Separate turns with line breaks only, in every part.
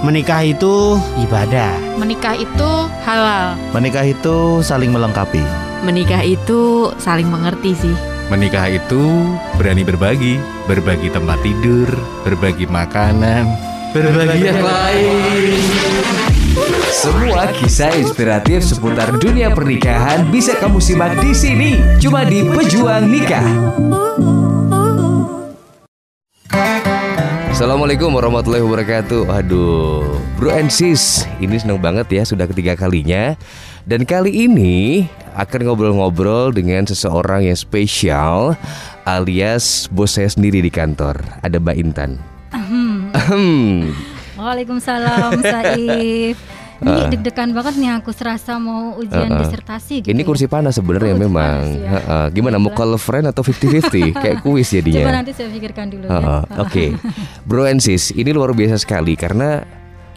Menikah itu ibadah.
Menikah itu halal.
Menikah itu saling melengkapi.
Menikah itu saling mengerti sih.
Menikah itu berani berbagi, berbagi tempat tidur, berbagi makanan, berbagi yang lain.
Semua kisah inspiratif seputar dunia pernikahan bisa kamu simak di sini, cuma di Pejuang Nikah. Assalamualaikum warahmatullahi wabarakatuh. Aduh, Bro and Sis, ini seneng banget ya sudah ketiga kalinya. Dan kali ini akan ngobrol-ngobrol dengan seseorang yang spesial alias bos saya sendiri di kantor. Ada Mbak Intan. Ahem.
Waalaikumsalam Saif. Ini deg-degan banget nih aku serasa mau ujian
Uh-uh.
disertasi gitu.
Ini
ya.
kursi panas sebenarnya
Oh,
memang.
panas ya.
Heeh. Gimana mau call friend atau 50-50 kayak kuis
Coba
jadinya.
nanti saya pikirkan dulu
Heeh,
ya.
Oke, Bro and Sis, ini luar biasa sekali karena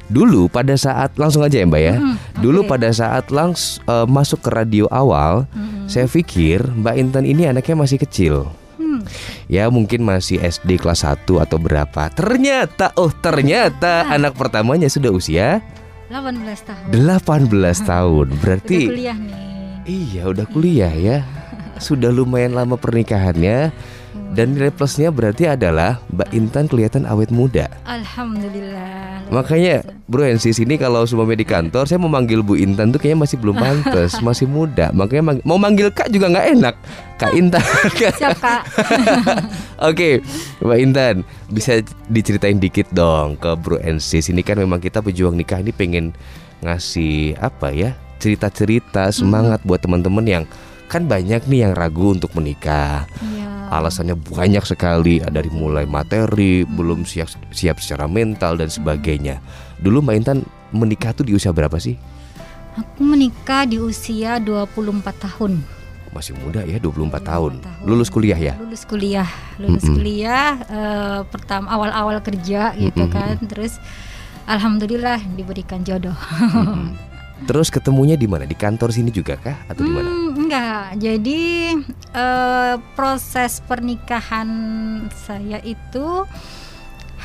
dulu pada saat langsung aja ya Mbak ya.
Mhm,
Dulu
oke.
pada saat langs eh, masuk ke radio awal,
Mhm.
saya pikir Mbak Intan ini anaknya masih kecil.
Hmm.
Ya mungkin masih SD kelas 1 atau berapa. Ternyata, oh ternyata
Ah.
anak pertamanya sudah usia
18 tahun.
18 tahun.
Udah
Berarti
kuliah nih.
Iya udah kuliah ya Sudah lumayan lama pernikahannya Dan nilai plusnya berarti adalah Mbak Intan kelihatan awet muda.
Alhamdulillah.
Makanya bro and sis ini kalau semuanya di kantor Saya mau manggil Bu Intan tuh kayaknya masih belum pantas Masih muda. Makanya mang- mau manggil Kak juga nggak enak. Kak Intan.
Siap Kak.
Oke Mbak Intan Bisa diceritain dikit dong ke bro and sis Ini kan memang kita pejuang nikah ini pengen ngasih apa ya Cerita-cerita semangat buat teman-teman yang Kan banyak nih yang ragu untuk menikah.
Iya.
Alasannya banyak sekali dari mulai materi, belum siap siap secara mental dan sebagainya. Dulu Mbak Intan menikah tuh di usia berapa sih?
Aku menikah di usia 24 tahun.
Masih muda ya, 24 tahun.
tahun.
Lulus kuliah ya?
Lulus kuliah, lulus
Mm-mm.
kuliah eh, pertama awal-awal kerja gitu
Mm-mm.
kan. Terus alhamdulillah diberikan jodoh.
Mm-mm. Terus ketemunya di mana? Di kantor sini juga kah atau di mana?
Hmm, enggak. Jadi eh, proses pernikahan saya itu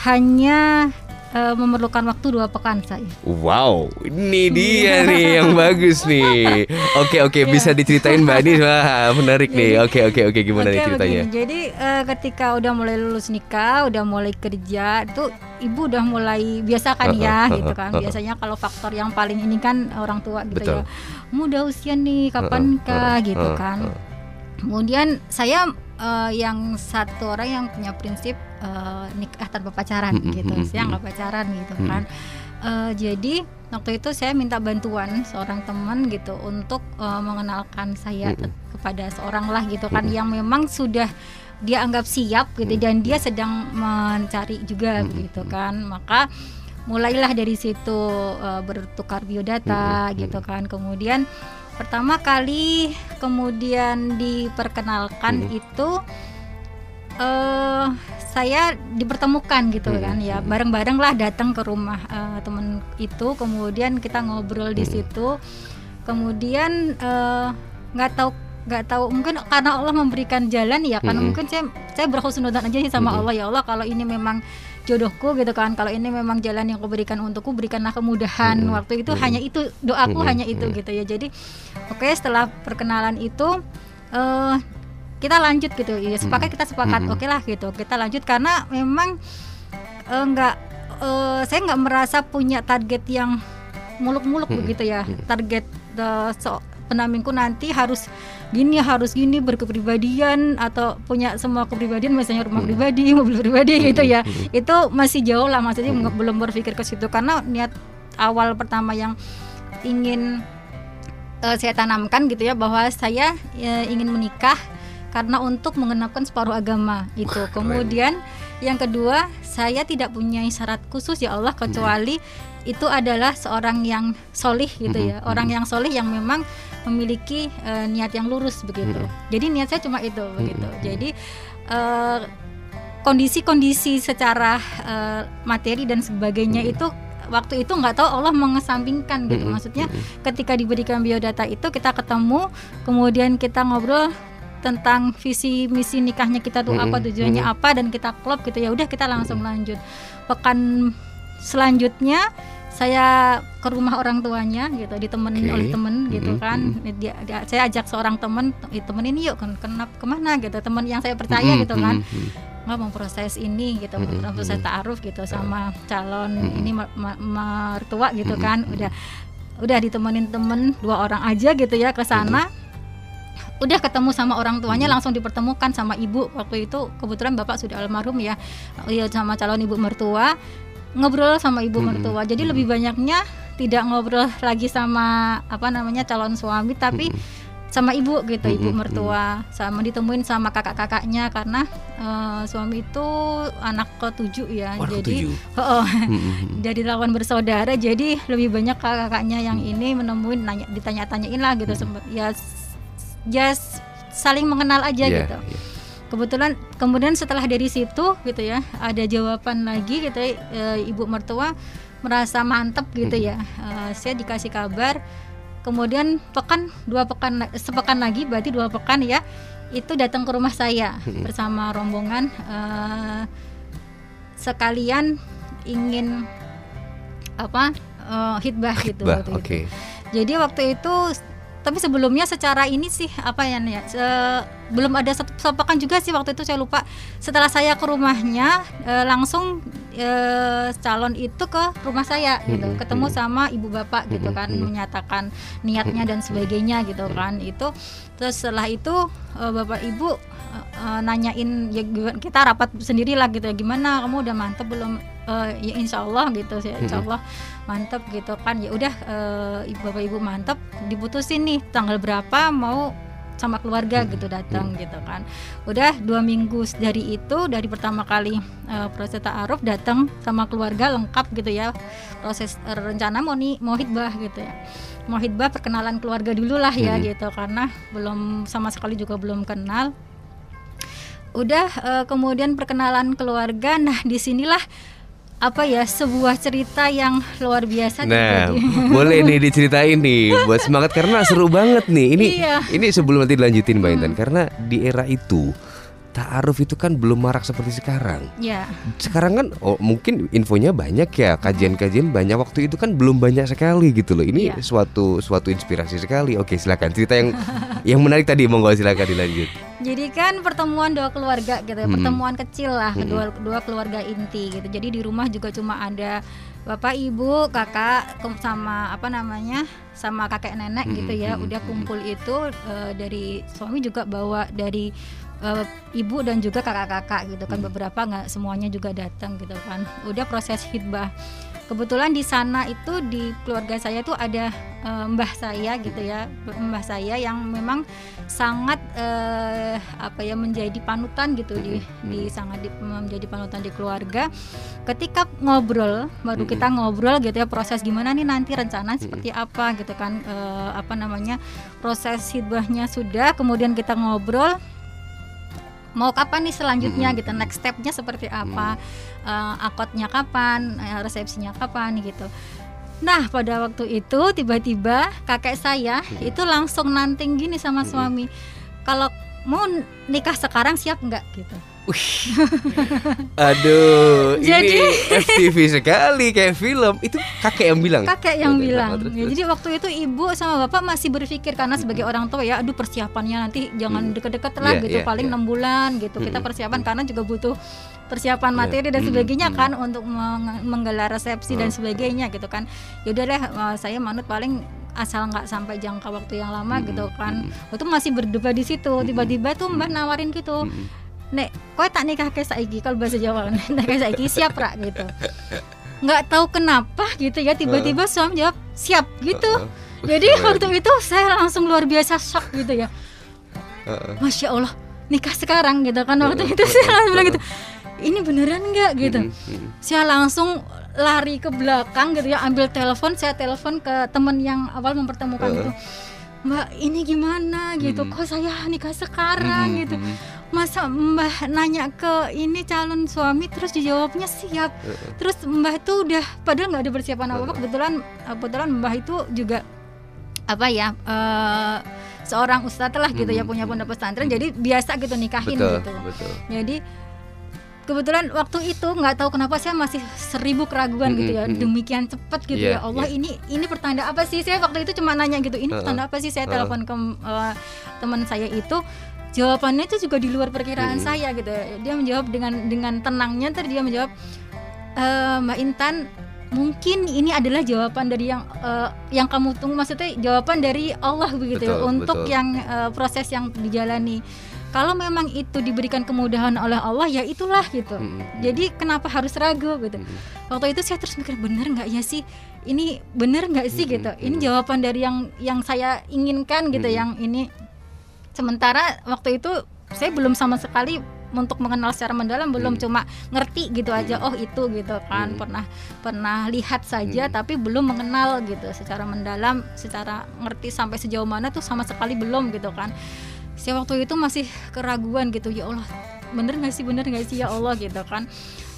hanya eh, memerlukan waktu dua pekan saya.
Wow, ini dia nih yang bagus nih. Oke oke,
Iya.
bisa diceritain Mbak Anis. Wah, menarik nih. Oke oke oke, gimana nih
Oke,
ceritanya?
begini. Jadi eh, ketika udah mulai lulus nikah, udah mulai kerja, itu ibu udah mulai biasa kan ya, gitu kan. Biasanya kalau faktor yang paling ini kan orang tua gitu
Betul.
ya. Muda usia nih, kapan
uh-uh,
gitu kan. Kemudian saya eh, yang satu orang yang punya prinsip eh, nikah tanpa pacaran
Mm-mm,
gitu.
mm-mm,
Saya nggak pacaran gitu
Mm-mm.
kan. Eh, jadi waktu itu saya minta bantuan seorang teman gitu untuk eh, mengenalkan saya
Mm-mm.
te- kepada seorang lah gitu kan
Mm-mm.
yang memang sudah dia anggap siap gitu
Mm.
dan dia sedang mencari juga
Mm-mm.
gitu kan. Maka mulailah dari situ eh, bertukar biodata
Mm-mm,
gitu kan. Kemudian pertama kali kemudian diperkenalkan
Mm-mm.
itu eh saya dipertemukan gitu
Mm-mm,
kan ya
mm-mm.
bareng-bareng lah datang ke rumah eh, temen itu kemudian kita ngobrol di
Mm-mm.
situ kemudian eh, nggak tahu nggak tahu mungkin karena Allah memberikan jalan ya karena
Mm-mm.
mungkin saya saya berhusnudzon aja sih sama
Mm-mm.
Allah ya Allah kalau ini memang jodohku gitu kan kalau ini memang jalan yang kau berikan untukku berikanlah kemudahan
Mm-mm.
waktu itu
Mm-mm.
hanya itu doaku
Mm-mm.
hanya itu
Mm-mm.
gitu ya jadi oke setelah perkenalan itu eh kita lanjut gitu ya sepakat kita sepakat
Mm-mm.
oke lah gitu kita lanjut karena memang eh, nggak eh, saya nggak merasa punya target yang muluk-muluk
Mm-mm.
begitu ya
Mm-mm.
target eh, so- pendampingku nanti harus gini harus gini berkepribadian atau punya semua kepribadian misalnya rumah
Mm.
pribadi mobil pribadi gitu ya
Mm-mm.
itu masih jauh lah maksudnya
Mm.
nggak- belum berpikir ke situ karena niat awal pertama yang ingin eh, saya tanamkan gitu ya bahwa saya eh, ingin menikah karena untuk mengenapkan separuh agama itu
Wah, keren.
kemudian yang kedua saya tidak punya syarat khusus ya Allah kecuali itu adalah seorang yang solih gitu ya
Mhm,
orang
mhm.
yang solih yang memang memiliki eh, niat yang lurus begitu
Mhm.
jadi niat saya cuma itu begitu
Mhm.
jadi eh, kondisi-kondisi secara eh, materi dan sebagainya
Mhm.
itu waktu itu nggak tahu Allah mengesampingkan gitu
Mm-mm,
maksudnya
mm-mm.
ketika diberikan biodata itu kita ketemu kemudian kita ngobrol tentang visi misi nikahnya kita tuh apa
Mm-mm,
tujuannya
mm-mm.
apa dan kita klop gitu ya udah kita langsung lanjut pekan selanjutnya saya ke rumah orang tuanya gitu ditemenin
Oke.
oleh temen gitu
Mm-mm,
kan. dia, dia- saya ajak seorang temen "Eh, temenin yuk kan kenapa ke mana? gitu temen yang saya percaya
Mm-mm,
gitu kan.
mm-mm.
nggak mau proses ini gitu
Mm-mm,
mau proses taaruf gitu sama calon
Mm-mm.
ini mer- mer- mertua gitu
Mm-mm,
kan.
mm-mm.
udah udah ditemenin temen dua orang aja gitu ya ke sana. Udah ketemu sama orang tuanya
Mm-mm.
langsung dipertemukan sama ibu. Waktu itu kebetulan bapak sudah almarhum ya Iya sama calon ibu mertua ngobrol sama ibu
Mm-mm,
mertua. Jadi
mm-mm.
lebih banyaknya tidak ngobrol lagi sama apa namanya calon suami tapi sama ibu gitu ibu mertua. Sama ditemuin sama kakak-kakaknya karena eh, suami itu anak ketujuh ya.
Wah,
jadi oh,
Mm-mm.
dari lawan bersaudara jadi lebih banyak kakak-kakaknya yang ini menemuin nanya ditanya-tanyain lah gitu sempet. Ya s- ya saling mengenal aja
Iya,
gitu.
iya.
Kebetulan kemudian setelah dari situ gitu ya ada jawaban lagi gitu ya, eh, ibu mertua merasa mantep gitu ya Eh, saya dikasih kabar kemudian pekan dua pekan sepekan lagi berarti dua pekan ya itu datang ke rumah saya bersama rombongan eh, sekalian ingin apa eh, hitbah gitu
Bah,
waktu itu.
oke.
Jadi waktu itu tapi sebelumnya secara ini sih apa ya nih ya se- belum ada satu juga sih waktu itu saya lupa. Setelah saya ke rumahnya eh, langsung eh, calon itu ke rumah saya gitu.
Mm-mm,
ketemu sama ibu bapak gitu kan
Mm-mm, mm.
menyatakan niatnya dan sebagainya gitu kan itu. Terus setelah itu eh, bapak ibu eh, nanyain ya kita rapat sendiri lah gitu. Ya gimana kamu udah mantep belum Eh, ya insya Allah gitu ya insya Allah mantep gitu kan. Ya udah ibu bapak ibu mantep diputusin nih tanggal berapa mau sama keluarga gitu datang gitu kan. Udah dua minggu dari itu dari pertama kali eh, proses taaruf datang sama keluarga lengkap gitu ya. Proses eh, rencana mau nih mau hitbah gitu ya. Mau hitbah perkenalan keluarga dulu lah ya
Hmm.
gitu karena belum sama sekali juga belum kenal. Udah eh, kemudian perkenalan keluarga nah di sinilah apa ya sebuah cerita yang luar biasa
Nah,
terjadi.
boleh nih diceritain nih buat semangat karena seru banget nih. Ini
Iya.
ini sebelum nanti dilanjutin Mbak Intan karena di era itu ta'aruf itu kan belum marak seperti sekarang.
ya
Sekarang kan oh, mungkin infonya banyak ya, kajian-kajian banyak waktu itu kan belum banyak sekali gitu loh. Ini
Iya.
suatu suatu inspirasi sekali. Oke, silakan cerita yang yang menarik tadi monggo silakan dilanjut.
Jadi kan pertemuan dua keluarga gitu ya,
Hmm.
pertemuan kecil lah,
Hmm.
kedua dua keluarga inti gitu. Jadi di rumah juga cuma ada bapak, ibu, kakak sama apa namanya? sama kakek nenek
Hmm,
gitu ya.
hmm,
Udah kumpul itu eh, dari suami juga bawa dari eh, ibu dan juga kakak-kakak gitu kan
Hmm.
beberapa nggak semuanya juga datang gitu kan. Udah proses hitbah. Kebetulan di sana itu di keluarga saya tuh ada eh, mbah saya gitu ya, mbah saya yang memang sangat eh, apa ya menjadi panutan gitu di, di sangat di- menjadi panutan di keluarga. Ketika ngobrol, baru kita ngobrol gitu ya proses gimana nih nanti rencana seperti apa gitu kan eh, apa namanya proses hibahnya sudah, kemudian kita ngobrol mau kapan nih selanjutnya gitu next stepnya seperti apa eh, akadnya kapan eh, resepsinya kapan gitu. Nah pada waktu itu tiba-tiba kakek saya itu langsung nanting gini sama suami kalau mau nikah sekarang siap nggak? Gitu
Aduh,
Jadi-
ini FTV sekali kayak film. Itu kakek yang bilang.
kakek yang
Terus,
bilang.
terus,
Ya,
terus.
jadi waktu itu ibu sama bapak masih berpikir karena sebagai orang tua ya aduh persiapannya nanti jangan deket-deket lah
Iya,
gitu.
iya,
paling
iya.
enam bulan gitu. Kita
Mm-mm.
persiapan karena juga butuh persiapan
Iya.
materi dan
Mm-mm,
sebagainya kan untuk meng- menggelar resepsi dan sebagainya gitu kan. Ya udah deh eh, saya manut paling asal nggak sampai jangka waktu yang lama gitu kan. Itu masih berdebat di situ. Tiba-tiba tuh mbak nawarin gitu. Nek kowe tak nikah ke saiki? Kalau bahasa Jawa kan nikah saiki siap rak gitu. Nggak tahu kenapa gitu ya tiba-tiba suami jawab siap gitu.
Heeh.
jadi
Wih,
waktu itu saya langsung luar biasa shock gitu ya. Masya Allah nikah sekarang gitu kan waktu itu saya langsung bilang gitu ini beneran nggak? gitu.
Mm-mm, mm-mm.
saya langsung lari ke belakang gitu ya ambil telepon saya telepon ke temen yang awal mempertemukan itu mbak ini gimana gitu
Mm.
kok saya nikah sekarang
Mm-mm,
gitu
mm-mm.
masa mbah nanya ke ini calon suami terus dijawabnya siap
Heeh.
terus mbah itu udah padahal nggak ada persiapan apa apa kebetulan kebetulan mbah itu juga apa ya eh, seorang ustadz lah gitu ya
Hmm.
punya pondok pesantren jadi biasa gitu nikahin
Betul,
gitu
betul.
jadi kebetulan waktu itu nggak tahu kenapa saya masih seribu keraguan gitu ya
Mm-mm, mm-mm.
demikian cepat gitu
Iya,
ya Allah
iya.
ini ini pertanda apa sih saya waktu itu cuma nanya gitu ini
Uh-uh.
pertanda apa sih saya telepon ke uh, teman saya itu jawabannya itu juga di luar perkiraan
Mm-mm.
saya gitu dia menjawab dengan dengan tenangnya tadi dia menjawab "Eh, Mbak Intan mungkin ini adalah jawaban dari yang eh, yang kamu tunggu maksudnya jawaban dari Allah begitu ya, untuk
betul.
yang eh, proses yang dijalani kalau memang itu diberikan kemudahan oleh Allah ya itulah gitu.
Mm-mm.
jadi kenapa harus ragu gitu?
Mm-mm.
waktu itu saya terus mikir bener nggak ya sih? Ini bener nggak sih?
Mm-mm,
gitu. Ini jawaban dari yang yang saya inginkan gitu
Mm-mm.
yang ini. Sementara waktu itu saya belum sama sekali untuk mengenal secara mendalam belum cuma ngerti gitu aja oh itu gitu kan.
Mm.
pernah pernah lihat saja
Mm.
tapi belum mengenal gitu secara mendalam secara ngerti sampai sejauh mana tuh sama sekali belum gitu kan saya waktu itu masih keraguan gitu ya Allah bener nggak sih bener nggak sih ya Allah gitu kan.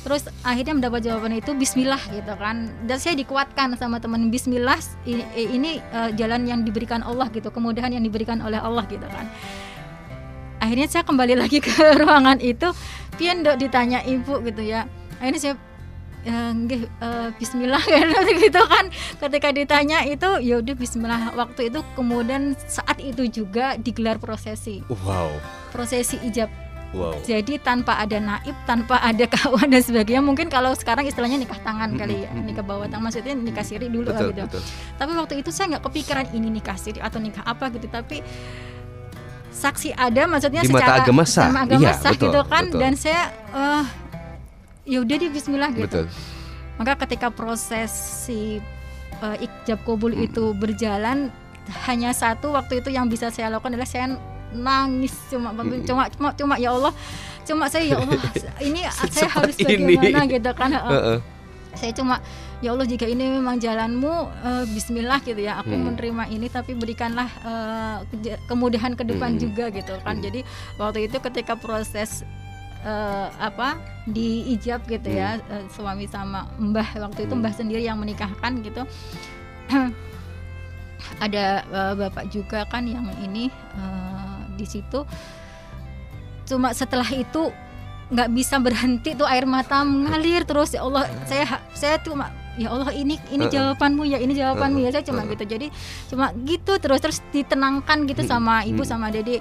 Terus akhirnya mendapat jawaban itu Bismillah gitu kan. Dan saya dikuatkan sama teman Bismillah ini, ini eh, jalan yang diberikan Allah gitu kemudahan yang diberikan oleh Allah gitu kan. Akhirnya saya kembali lagi ke ruangan itu. Pian dok ditanya ibu gitu ya. Akhirnya saya "Eh, nggih, eh, Bismillah kan gitu kan ketika ditanya itu ya udah Bismillah waktu itu kemudian saat itu juga digelar prosesi
Wow,
prosesi ijab
wow.
jadi tanpa ada naib, tanpa ada kawan dan sebagainya. Mungkin kalau sekarang istilahnya nikah tangan kali ya, nikah bawah tangan maksudnya nikah siri dulu lah
Betul,
gitu.
betul.
Tapi waktu itu saya nggak kepikiran ini nikah siri atau nikah apa gitu. Tapi saksi ada, maksudnya
Di mata
secara
agama sah.
agama
Iya,
sah
betul,
gitu kan.
betul.
Dan saya eh ya udah di Bismillah gitu.
Betul.
Maka ketika proses si eh, ijab kabul
Mm.
itu berjalan hanya satu waktu itu yang bisa saya lakukan adalah saya nangis cuma
Mm.
cuma cuma cuma ya Allah cuma saya ya Allah ini saya harus
ini.
bagaimana gitu kan Heeh.
Heeh.
saya cuma ya Allah jika ini memang jalanmu eh, Bismillah gitu ya aku
Hmm.
menerima ini tapi berikanlah keja- kemudahan ke depan
Hmm.
juga gitu kan
Hmm.
jadi waktu itu ketika proses eh, apa di ijab gitu ya eh, suami sama mbah waktu itu
Hmm.
mbah sendiri yang menikahkan gitu. Ada eh, bapak juga kan yang ini eh, di situ. Cuma setelah itu nggak bisa berhenti tuh air mata mengalir terus ya Allah saya saya cuma ya Allah ini ini
Heeh.
jawabanmu ya ini jawabanmu ya saya cuma gitu. Jadi cuma gitu terus terus ditenangkan gitu sama ibu sama dede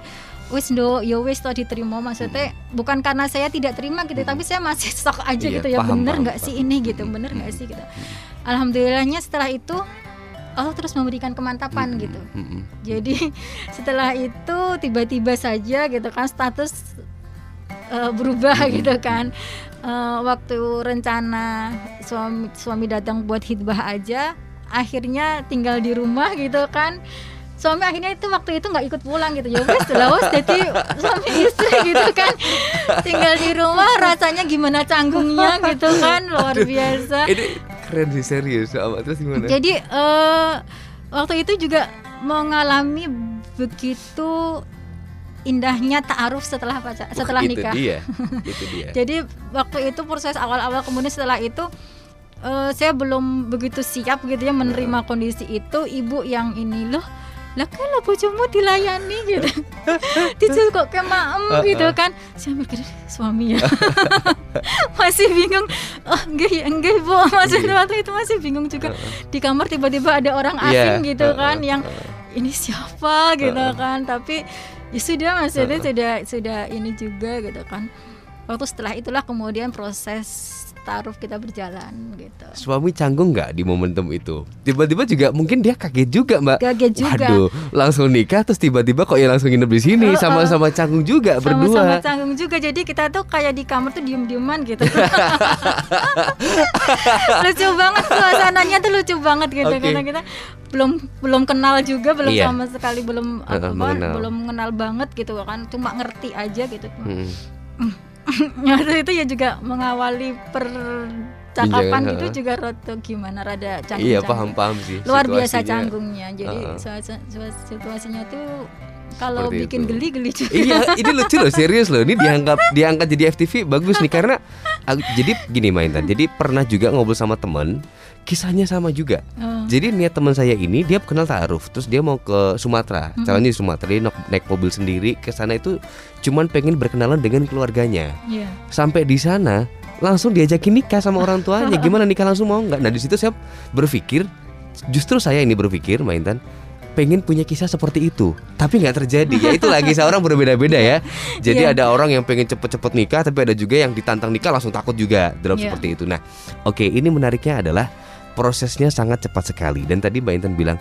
wis do yo wis to diterima. Maksudnya bukan karena saya tidak terima gitu
Mm-mm.
tapi saya masih sok aja
Iya,
gitu ya.
paham,
bener nggak sih ini gitu? Bener nggak sih gitu? alhamdulillahnya setelah itu Allah terus memberikan kemantapan
Mm-mm.
gitu.
Mm-mm.
jadi setelah itu tiba-tiba saja gitu kan status eh, berubah
Mm-mm.
gitu kan. Eh, waktu rencana suami suami datang buat hitbah aja akhirnya tinggal di rumah gitu kan suami akhirnya itu waktu itu nggak ikut pulang gitu ya wes lah jadi suami istri gitu kan tinggal di rumah rasanya gimana canggungnya gitu kan luar biasa
Ini keren sih serius. Sama terus gimana?
jadi eh, waktu itu juga mengalami begitu indahnya ta'aruf setelah pacar
Wah,
setelah
itu
nikah.
Dia. itu dia.
Jadi waktu itu proses awal-awal kemudian setelah itu eh, saya belum begitu siap gitu ya menerima kondisi itu. Ibu yang ini loh lah lah bojomu dilayani gitu Dijul kok ke maem gitu kan. Saya mikir suami ya. Masih bingung. Oh enggak ya enggak bu. Maksudnya waktu itu masih bingung juga. Di kamar tiba-tiba ada orang asing
Iya,
gitu
heeh,
kan yang ini siapa? gitu
Heeh.
kan. Tapi ya sudah maksudnya sudah sudah ini juga gitu kan. Waktu setelah itulah kemudian proses taruh kita berjalan gitu
Suami canggung nggak di momentum itu? Tiba-tiba juga mungkin dia kaget juga mbak.
kaget juga
Waduh, langsung nikah terus tiba-tiba kok ya langsung nginep di sini sama-sama canggung juga
sama-sama
berdua.
canggung juga jadi kita tuh kayak di kamar tuh diem-dieman gitu lucu banget suasananya tuh lucu banget gitu
Oke.
karena kita belum belum kenal juga belum
Iya.
sama sekali belum
Heeh,
apa
mengenal.
belum mengenal banget gitu kan cuma ngerti aja gitu
Mm.
waktu itu ya juga mengawali percakapan gitu
heeh.
juga rada gimana rada canggung
Iya paham-paham sih.
luar biasa canggungnya jadi suas- situasinya tuh kalau bikin
itu.
geli geli juga.
Iya, ini lucu loh, serius loh. Ini dianggap diangkat jadi FTV bagus nih karena jadi gini mainan. Jadi pernah juga ngobrol sama temen, kisahnya sama juga.
Oh.
Jadi niat teman saya ini dia kenal taaruf, terus dia mau ke Sumatera. Caranya di Sumatera dia naik- naik mobil sendiri ke sana itu cuman pengen berkenalan dengan keluarganya.
Iya.
Sampai di sana langsung diajakin nikah sama orang tuanya. Gimana nikah langsung mau nggak? Nah di situ saya berpikir, justru saya ini berpikir, mainan pengen punya kisah seperti itu, tapi nggak terjadi. Ya itu lagi seorang berbeda-beda ya. Jadi
Iya.
ada orang yang pengen cepet-cepet nikah, tapi ada juga yang ditantang nikah langsung takut juga dalam
Iya.
seperti itu. Nah, oke ini menariknya adalah prosesnya sangat cepat sekali. Dan tadi Mbak Intan bilang.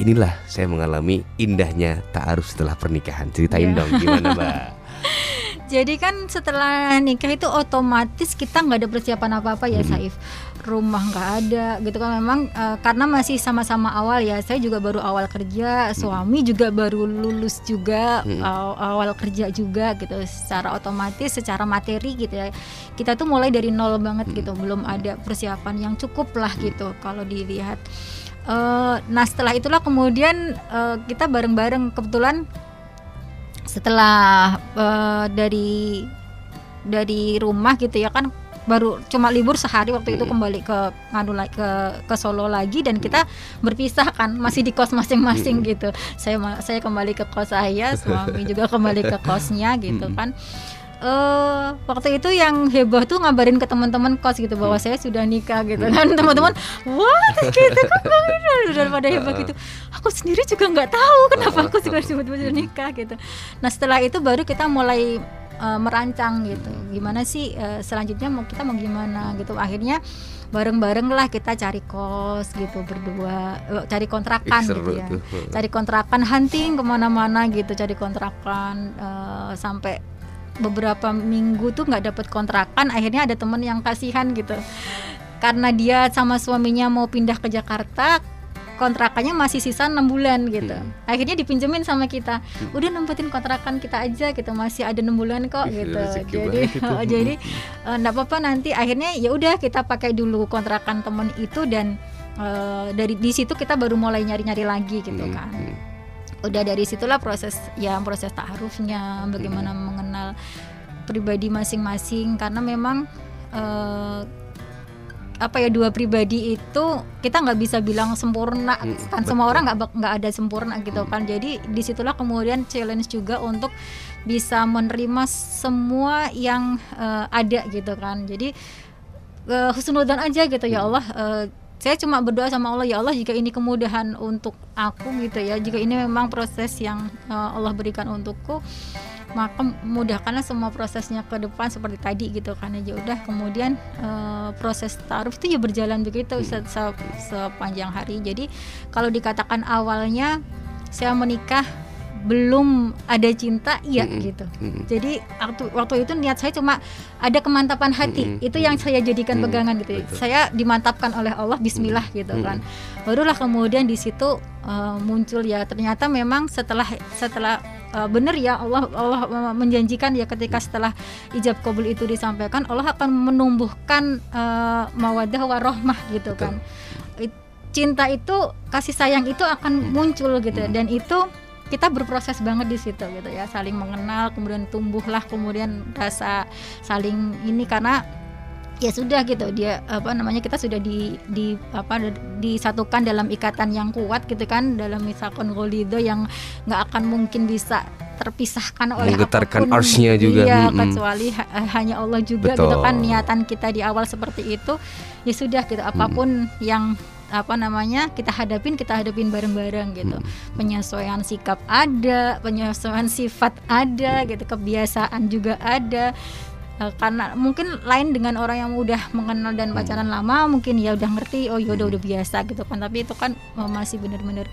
Inilah saya mengalami indahnya taaruf setelah pernikahan. Ceritain
Iya.
dong gimana, Mbak?
Jadi kan setelah nikah itu otomatis kita nggak ada persiapan apa-apa ya
Mhm.
Saif. Rumah nggak ada gitu kan memang eh, karena masih sama-sama awal ya. Saya juga baru awal kerja, suami juga baru lulus juga aw- awal kerja juga gitu. Secara otomatis, secara materi gitu ya. Kita tuh mulai dari nol banget gitu. Belum ada persiapan yang cukup lah gitu kalau dilihat. Eh, nah setelah itulah kemudian eh, kita bareng-bareng kebetulan setelah eh, dari dari rumah gitu ya kan baru cuma libur sehari waktu itu kembali ke ngadu la- ke ke Solo lagi dan kita berpisah kan masih di kos masing-masing gitu. Saya saya kembali ke kos saya suami juga kembali ke kosnya gitu kan eh waktu itu yang heboh tuh ngabarin ke teman-teman kos gitu bahwa saya sudah nikah gitu. Kan teman-teman what? gitu. Kok Bang Ina?" daripada heboh gitu? Aku sendiri juga nggak tahu kenapa aku juga tiba-tiba sudah nikah gitu. Nah setelah itu baru kita mulai eh, merancang gitu. Gimana sih eh, selanjutnya mau kita mau gimana gitu. Akhirnya bareng-bareng lah kita cari kos gitu berdua. Cari kontrakan
Ih,
gitu ya.
tuh.
cari kontrakan hunting ke mana-mana gitu cari kontrakan eh, sampai beberapa minggu tuh nggak dapet kontrakan akhirnya ada temen yang kasihan gitu karena dia sama suaminya mau pindah ke Jakarta kontrakannya masih sisa enam bulan gitu
Hmm.
akhirnya dipinjemin sama kita udah nempetin kontrakan kita aja gitu masih ada enam bulan kok
Ih,
gitu jadi
itu.
jadi eh, nggak apa-apa nanti akhirnya ya udah kita pakai dulu kontrakan temen itu dan eh, dari di situ kita baru mulai nyari-nyari lagi gitu
Hmm,
kan
hmm.
Udah dari situlah proses ya proses taarufnya bagaimana mengenal pribadi masing-masing. Karena memang eh, apa ya dua pribadi itu kita nggak bisa bilang sempurna.
Mm,
kan
betul.
semua orang nggak nggak ada sempurna gitu kan. Jadi di situlah kemudian challenge juga untuk bisa menerima semua yang eh, ada gitu kan. Jadi eh, husnudzon aja gitu ya Allah eh, saya cuma berdoa sama Allah ya Allah jika ini kemudahan untuk aku gitu ya. Jika ini memang proses yang eh, Allah berikan untukku maka mudahkanlah semua prosesnya ke depan seperti tadi gitu kan. Ya udah kemudian eh, proses taruh itu ya berjalan begitu se- se- sepanjang hari. Jadi kalau dikatakan awalnya saya menikah belum ada cinta iya
Mm-mm.
gitu
Mm-mm.
jadi waktu waktu itu niat saya cuma ada kemantapan hati
Mm-mm.
itu yang saya jadikan
Mm-mm.
pegangan gitu
Betul.
saya dimantapkan oleh Allah Bismillah gitu kan barulah kemudian di situ uh, muncul ya ternyata memang setelah setelah uh, benar ya Allah Allah menjanjikan ya ketika setelah ijab kabul itu disampaikan Allah akan menumbuhkan uh, mawadah warohmah gitu
Betul.
kan cinta itu kasih sayang itu akan muncul gitu
Hmm.
dan itu kita berproses banget di situ gitu ya saling mengenal kemudian tumbuhlah kemudian rasa saling ini karena ya sudah gitu dia apa namanya kita sudah di di apa disatukan dalam ikatan yang kuat gitu kan dalam misalkan golido yang nggak akan mungkin bisa terpisahkan oleh
Menggetarkan
apa pun.
arsy-nya juga,
iya
mm-mm.
kecuali ha- hanya Allah juga
Betul.
gitu kan niatan kita di awal seperti itu ya sudah gitu apa pun yang apa namanya kita hadapin kita hadapin bareng-bareng gitu. Penyesuaian sikap ada penyesuaian sifat ada gitu kebiasaan juga ada. Eh, karena mungkin lain dengan orang yang udah mengenal dan pacaran lama mungkin ya udah ngerti oh ya udah udah biasa gitu kan. Tapi itu kan eh, masih benar-benar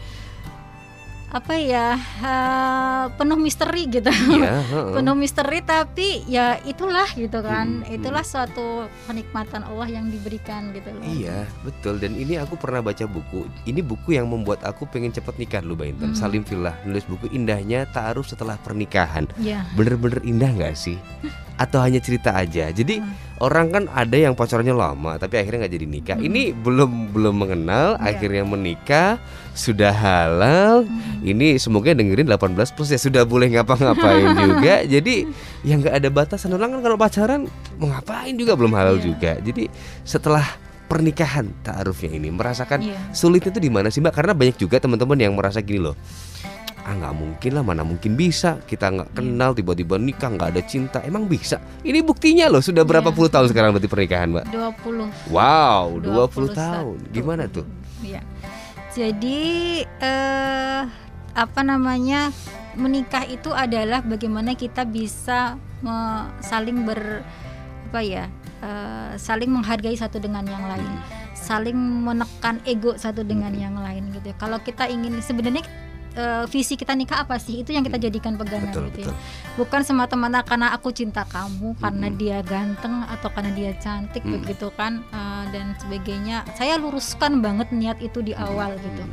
apa ya eh, penuh misteri gitu.
Iya, heeh.
penuh misteri tapi ya itulah gitu kan.
Hmm,
itulah suatu kenikmatan Allah yang diberikan gitu loh.
Iya betul. Dan ini aku pernah baca buku. Ini buku yang membuat aku pengen cepet nikah loh Mbak Intan.
Hmm.
Salim Fillah nulis buku indahnya taaruf setelah pernikahan.
Ya
Bener-bener indah nggak sih? atau hanya cerita aja. Jadi orang kan ada yang pacarannya lama tapi akhirnya nggak jadi nikah. Ini belum belum mengenal,
Iya.
akhirnya menikah, sudah halal. Ini semoga dengerin 18 plus ya sudah boleh ngapa-ngapain juga. Jadi yang nggak ada batasan orang kan kalau pacaran mau ngapain juga belum halal
Iya.
juga. Jadi setelah pernikahan taarufnya ini merasakan
Iya.
sulitnya itu di mana sih mbak? Karena banyak juga teman-teman yang merasa gini loh. Ah nggak mungkin lah, mana mungkin bisa kita nggak kenal tiba-tiba nikah nggak ada cinta. Emang bisa? Ini buktinya loh. Sudah berapa
Iya.
puluh tahun sekarang berarti pernikahan mbak?
20
Wow, 20
21.
tahun. Gimana tuh?
Iya. Jadi eh apa namanya? Menikah itu adalah bagaimana kita bisa me- saling ber apa ya? eh, saling menghargai satu dengan yang lain. Saling menekan ego satu dengan yang lain gitu. ya. Kalau kita ingin sebenarnya eh, visi kita nikah apa sih? Itu yang kita jadikan pegangan
Betul,
gitu ya.
betul.
Bukan semata-mata karena aku cinta kamu, karena
Mm-mm.
dia ganteng atau karena dia cantik
Mm.
begitu kan eh, dan sebagainya. Saya luruskan banget niat itu di awal gitu.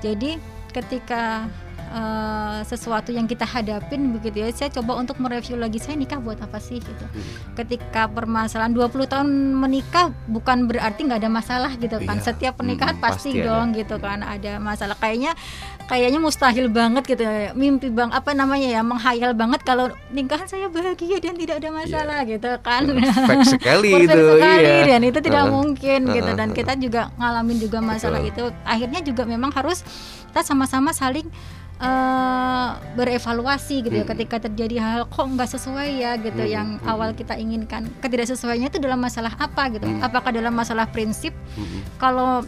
Jadi ketika eh, sesuatu yang kita hadapin begitu ya, saya coba untuk mereview lagi saya nikah buat apa sih gitu. Ketika permasalahan 20 tahun menikah bukan berarti nggak ada masalah gitu kan.
Iya.
Setiap pernikahan
Mm,
pasti,
pasti ada.
dong gitu kan ada masalah. Kayaknya kayaknya mustahil banget gitu ya. Mimpi bang apa namanya ya menghayal banget kalau nikahan saya bahagia dan tidak ada masalah gitu kan.
Perfect sekali
Perfect
itu.
sekali
iya.
dan itu tidak
Heeh.
mungkin gitu dan kita juga ngalamin juga masalah
Betul.
itu akhirnya juga memang harus kita sama-sama saling eh, berevaluasi gitu ya
Hmm.
ketika terjadi hal kok nggak sesuai ya gitu
Hmm,
yang
hmm.
awal kita inginkan ketidaksesuaiannya itu dalam masalah apa gitu
Hmm.
apakah dalam masalah prinsip
Mm-mm.
kalau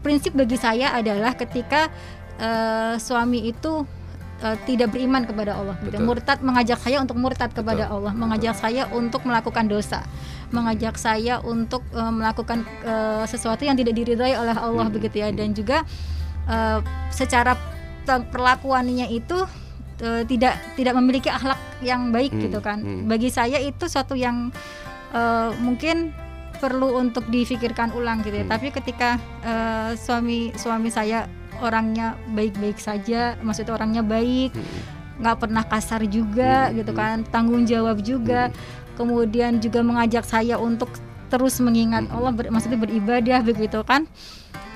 prinsip bagi saya adalah ketika eh, suami itu eh, tidak beriman kepada Allah gitu.
Betul.
murtad mengajak saya untuk murtad kepada
Betul.
Allah mengajak saya untuk melakukan dosa mengajak saya untuk eh, melakukan eh, sesuatu yang tidak diridhai oleh Allah
Hmm.
begitu ya dan juga eh, secara perlakuannya itu eh, tidak tidak memiliki akhlak yang baik
Hmm,
gitu kan
hmm.
bagi saya itu suatu yang eh, mungkin perlu untuk difikirkan ulang gitu ya.
Hmm.
Tapi ketika eh, suami suami saya orangnya baik-baik saja, maksudnya orangnya baik, nggak pernah kasar juga
Hmm.
gitu kan, tanggung jawab juga. Kemudian juga mengajak saya untuk terus mengingat
Hmm.
Allah, ber- maksudnya beribadah begitu kan.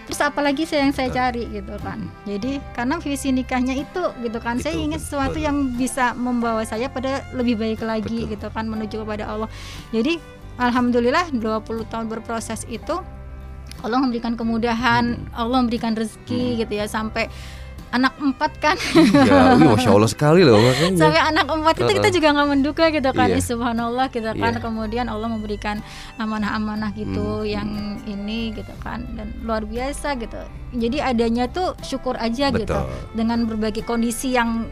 Terus apalagi saya yang saya cari gitu kan. Jadi karena visi nikahnya itu gitu kan. saya
Itu,
ingin sesuatu
betul.
yang bisa membawa saya pada lebih baik lagi
Betul.
gitu kan menuju kepada Allah. Jadi alhamdulillah 20 tahun berproses itu Allah memberikan kemudahan, Allah memberikan rezeki gitu ya. Sampai anak empat kan.
Ya, wih, masya Allah sekali loh makanya.
sampai anak empat itu kita juga nggak menduga gitu kan.
Iya.
Subhanallah gitu kan.
Iya.
kemudian Allah memberikan amanah-amanah gitu
Hmm,
yang ini gitu kan. Dan luar biasa gitu. Jadi adanya tuh syukur aja gitu.
Betul.
dengan berbagai kondisi yang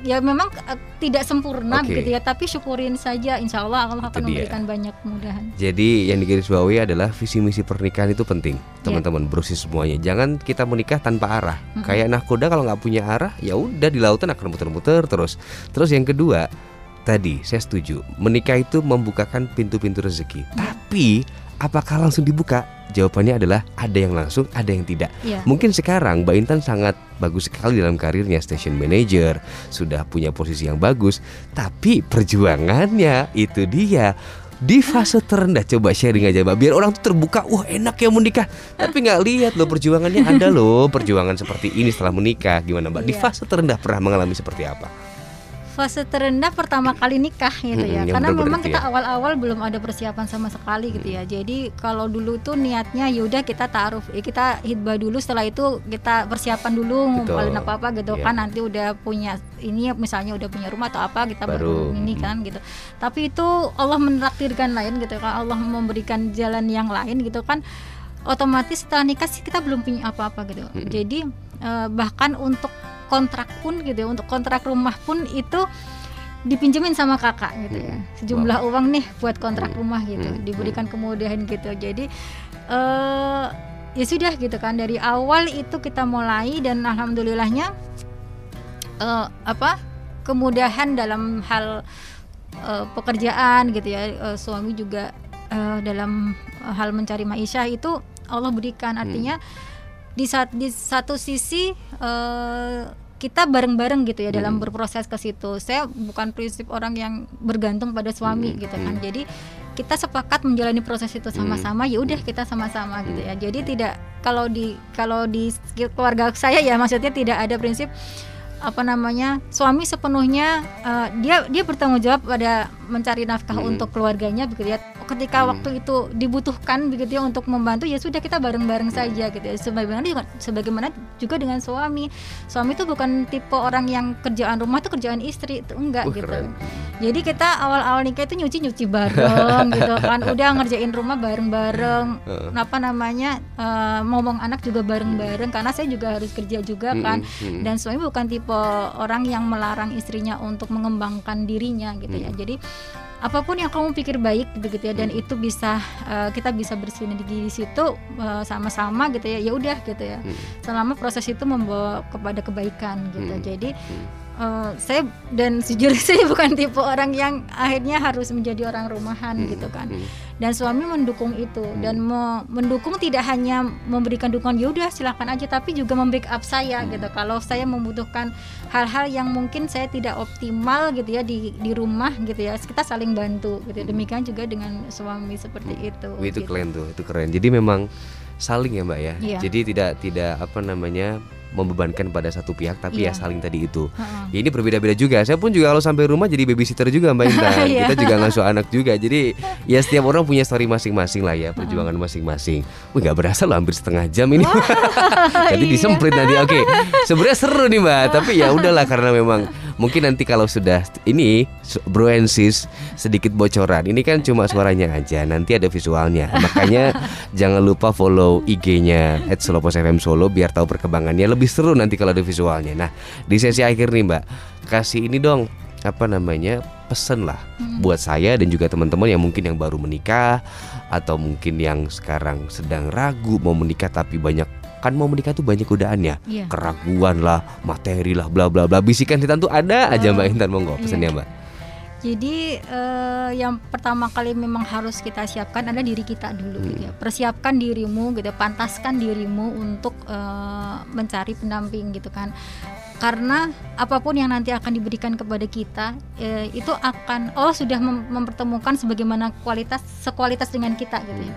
ya memang eh, tidak sempurna
Oke.
gitu ya tapi syukurin saja insya Allah Allah akan
dia.
memberikan banyak kemudahan
Jadi yang digarisbawahi adalah visi misi pernikahan itu penting,
Iya.
teman-teman berusia semuanya. Jangan kita menikah tanpa arah.
Mm-mm.
Kayak nahkoda kalau nggak punya arah, ya udah di lautan akan muter-muter terus. Terus yang kedua, tadi saya setuju, menikah itu membukakan pintu-pintu rezeki. Tapi apakah langsung dibuka? Jawabannya adalah ada yang langsung, ada yang tidak.
ya
Mungkin sekarang Mbak Intan sangat bagus sekali dalam karirnya station manager, sudah punya posisi yang bagus, tapi perjuangannya itu dia di fase terendah. Coba sharing aja mbak biar orang tuh terbuka wah enak ya menikah tapi nggak lihat loh perjuangannya ada loh perjuangan seperti ini setelah menikah. Gimana mbak? Di
Iya.
fase terendah pernah mengalami seperti apa
fase terendah pertama kali nikah gitu ya
yang
karena memang
itu
kita
ya.
awal-awal belum ada persiapan sama sekali gitu ya jadi kalau dulu tuh niatnya yaudah kita taruh eh, kita hitbah dulu setelah itu kita persiapan dulu ngumpulin apa apa gitu
Iya.
kan nanti udah punya ini misalnya udah punya rumah atau apa kita
Baru.
baru, ini kan gitu tapi itu Allah menraktirkan lain gitu kan Allah memberikan jalan yang lain gitu kan otomatis setelah nikah sih kita belum punya apa-apa gitu
Mm-mm.
jadi eh, bahkan untuk kontrak pun gitu ya untuk kontrak rumah pun itu dipinjemin sama kakak gitu ya. Sejumlah uang nih buat kontrak
Mm.
rumah gitu
Mm.
diberikan kemudahan gitu. Jadi eh ya sudah gitu kan dari awal itu kita mulai dan alhamdulillahnya eh, apa kemudahan dalam hal eh, pekerjaan gitu ya. Eh, suami juga eh, dalam hal mencari maisha itu Allah berikan. Artinya di saat di satu sisi eh, kita bareng-bareng gitu ya dalam
Hmm.
berproses ke situ. Saya bukan prinsip orang yang bergantung pada suami
Hmm,
gitu kan.
hmm.
Jadi kita sepakat menjalani proses itu sama-sama. Ya udah kita sama-sama gitu ya. Jadi tidak kalau di kalau di keluarga saya ya maksudnya tidak ada prinsip apa namanya suami sepenuhnya eh, dia dia bertanggung jawab pada mencari nafkah
Hmm.
untuk keluarganya begitu ya ketika
Hmm.
waktu itu dibutuhkan begitu ya untuk membantu ya sudah kita bareng-bareng saja gitu ya sebagaimana juga sebagaimana juga dengan suami suami itu bukan tipe orang yang kerjaan rumah itu kerjaan istri itu enggak
Wah,
gitu
keren.
jadi kita awal-awal nikah itu nyuci-nyuci bareng gitu kan udah ngerjain rumah bareng-bareng
Heeh.
apa namanya eh, ngomong anak juga bareng-bareng karena saya juga harus kerja juga kan
Mm-mm, mm-mm.
dan suami bukan tipe orang yang melarang istrinya untuk mengembangkan dirinya gitu ya
Hmm.
jadi apa pun yang kamu pikir baik gitu ya dan
Hmm.
itu bisa eh, kita bisa bersinergi di situ eh, sama-sama gitu ya ya udah gitu ya
Hmm.
selama proses itu membawa kepada kebaikan gitu
Hmm.
jadi
Hmm.
Eh, saya dan sejujurnya saya bukan tipe orang yang akhirnya harus menjadi orang rumahan
Hmm.
gitu kan
Hmm.
dan suami mendukung itu dan me- mendukung tidak hanya memberikan dukungan ya udah silahkan aja tapi juga membackup saya
Hmm.
gitu kalau saya membutuhkan hal-hal yang mungkin saya tidak optimal gitu ya di di rumah gitu ya kita saling bantu gitu demikian juga dengan suami seperti itu
Hmm. itu
gitu.
keren tuh, itu keren. Jadi memang saling ya mbak ya.
Iya.
Jadi tidak tidak apa namanya membebankan pada satu pihak, tapi ya
Iya.
saling tadi itu.
Heeh.
Ya ini berbeda-beda juga. Saya pun juga kalau sampai rumah jadi babysitter juga Mbak Intan.
Iya.
Kita juga ngasuh anak juga. Jadi ya setiap orang punya story masing-masing lah ya, perjuangan masing-masing. Wih nggak berasa loh hampir setengah jam ini. Jadi disemprit nanti. Oke, sebenarnya seru nih Mbak. Tapi ya udahlah karena memang mungkin nanti kalau sudah ini bro and sis sedikit bocoran. Ini kan cuma suaranya aja. Nanti ada visualnya. Makanya jangan lupa follow IG-nya @solopos_fm Solo biar tahu perkembangannya. Lebih seru nanti kalau ada visualnya. Nah, di sesi akhir nih Mbak, kasih ini dong apa namanya pesen lah
Hmm.
buat saya dan juga teman-teman yang mungkin yang baru menikah atau mungkin yang sekarang sedang ragu mau menikah tapi banyak kan mau menikah tuh banyak godaannya
Iya.
keraguan lah materi lah bla bla bla bisikan setan tuh ada aja
Oh,
Mbak Intan monggo
iya.
pesannya Mbak
Jadi eh, yang pertama kali memang harus kita siapkan adalah diri kita dulu
Hmm.
gitu ya. Persiapkan dirimu gitu, pantaskan dirimu untuk eh, mencari pendamping gitu kan. Karena apa pun yang nanti akan diberikan kepada kita eh, itu akan Allah sudah mem- mempertemukan sebagaimana kualitas sekualitas dengan kita gitu ya.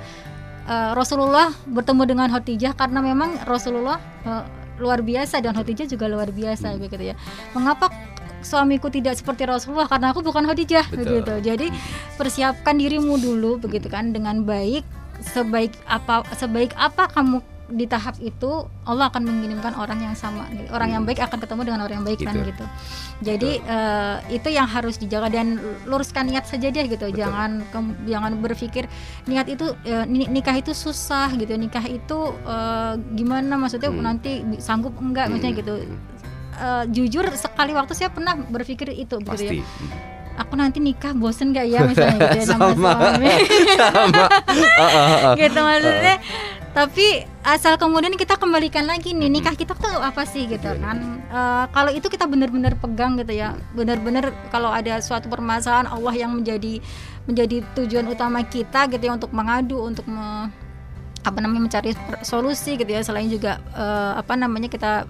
Eh, Rasulullah bertemu dengan Khadijah karena memang Rasulullah eh, luar biasa dan Khadijah juga luar biasa begitu ya. Mengapa suamiku tidak seperti Rasulullah karena aku bukan Khadijah
Betul.
begitu. Jadi persiapkan dirimu dulu begitu kan dengan baik sebaik apa sebaik apa kamu di tahap itu Allah akan mengirimkan orang yang sama gitu. orang yang baik akan ketemu dengan orang yang baik kan
Gitu.
gitu. Jadi eh, itu yang harus dijaga dan luruskan niat saja deh gitu.
Betul.
jangan kem- jangan berpikir niat itu ni- nikah itu susah gitu. Nikah itu eh, gimana? Maksudnya
Hmm.
nanti sanggup enggak? Maksudnya
Hmm,
gitu.
Hmm,
Eh, jujur sekali waktu saya pernah berpikir itu gitu ya.
Pasti.
Aku nanti nikah bosen gak ya misalnya gitu ya sama
Sama.
suami.
Sama.
Gitu maksudnya. Tapi asal kemudian kita kembalikan lagi nih nikah kita tuh apa sih gitu
Iya,
kan? Eh, kalau itu kita benar-benar pegang gitu ya. Benar-benar kalau ada suatu permasalahan Allah yang menjadi menjadi tujuan utama kita gitu ya untuk mengadu untuk me- apa namanya mencari solusi gitu ya. Selain juga eh, apa namanya kita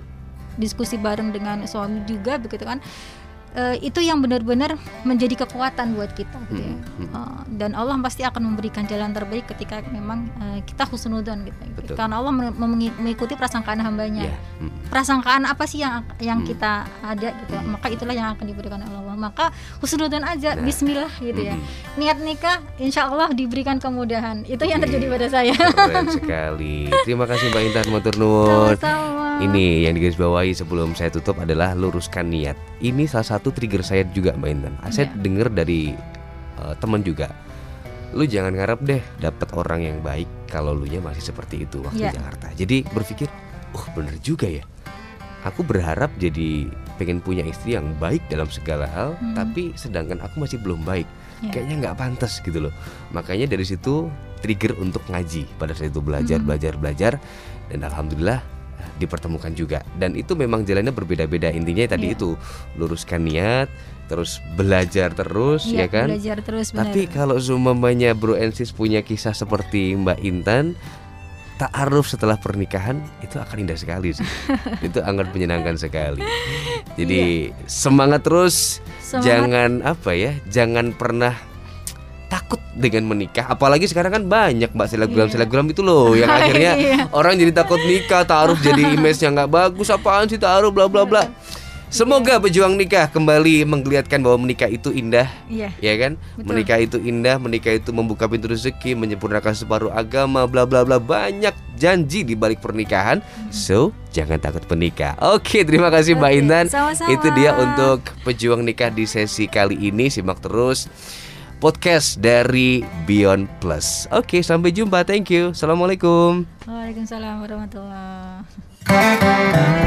diskusi bareng dengan suami juga begitu kan Eh, itu yang benar-benar menjadi kekuatan buat kita gitu ya. Uh, dan Allah pasti akan memberikan jalan terbaik ketika memang uh, kita husnudon gitu.
Betul.
Karena Allah men- mengi- mengikuti prasangkaan hambanya.
Ya, hmm.
Prasangkaan apa sih yang yang
Hmm.
kita ada gitu.
Hmm.
Maka itulah yang akan diberikan oleh Allah. Maka husnudon aja,
Nah.
Bismillah gitu ya.
Hmm.
Niat nikah, insya Allah diberikan kemudahan. Itu yang terjadi pada saya.
Keren sekali. Terima kasih Mbak Intan Matur nuwun.
Sama-sama.
Ini yang digarisbawahi sebelum saya tutup adalah luruskan niat. Ini salah satu trigger saya juga Mbak Intan. Saya
Iya.
dengar dari eh, teman juga. Lu jangan ngarep deh dapat orang yang baik kalau lu nya masih seperti itu waktu di Jakarta. Jadi berpikir, oh bener juga ya. Aku berharap jadi pengen punya istri yang baik dalam segala hal,
Hmm.
tapi sedangkan aku masih belum baik.
Iya.
Kayaknya nggak pantas gitu loh. Makanya dari situ trigger untuk ngaji pada saat itu belajar,
Hmm.
belajar, belajar, dan alhamdulillah dipertemukan juga. Dan itu memang jalannya berbeda-beda. Intinya tadi
Iya.
itu luruskan niat, terus belajar terus,
Iya,
ya kan?
Belajar terus benar.
Tapi kalau seumpamanya Bro and Sis punya kisah seperti Mbak Intan, ta'aruf setelah pernikahan itu akan indah sekali sih. itu akan menyenangkan sekali. Jadi semangat terus,
Semangat.
jangan apa ya, jangan pernah takut dengan menikah. Apalagi sekarang kan banyak mbak selebgram selebgram itu loh yang akhirnya
Iya.
orang jadi takut nikah, ta'aruf jadi image-nya nggak bagus, apaan sih ta'aruf bla bla bla. Semoga pejuang nikah kembali menggeliatkan bahwa menikah itu indah
Iya.
ya kan
Betul.
menikah itu indah menikah itu membuka pintu rezeki menyempurnakan separuh agama bla bla bla banyak janji di balik pernikahan so jangan takut menikah oke terima kasih mbak
Oke,
Intan
sama-sama.
itu dia untuk pejuang nikah di sesi kali ini simak terus podcast dari Beyond Plus. Oke, sampai jumpa. Thank you. Assalamualaikum.
Waalaikumsalam warahmatullahi wabarakatuh.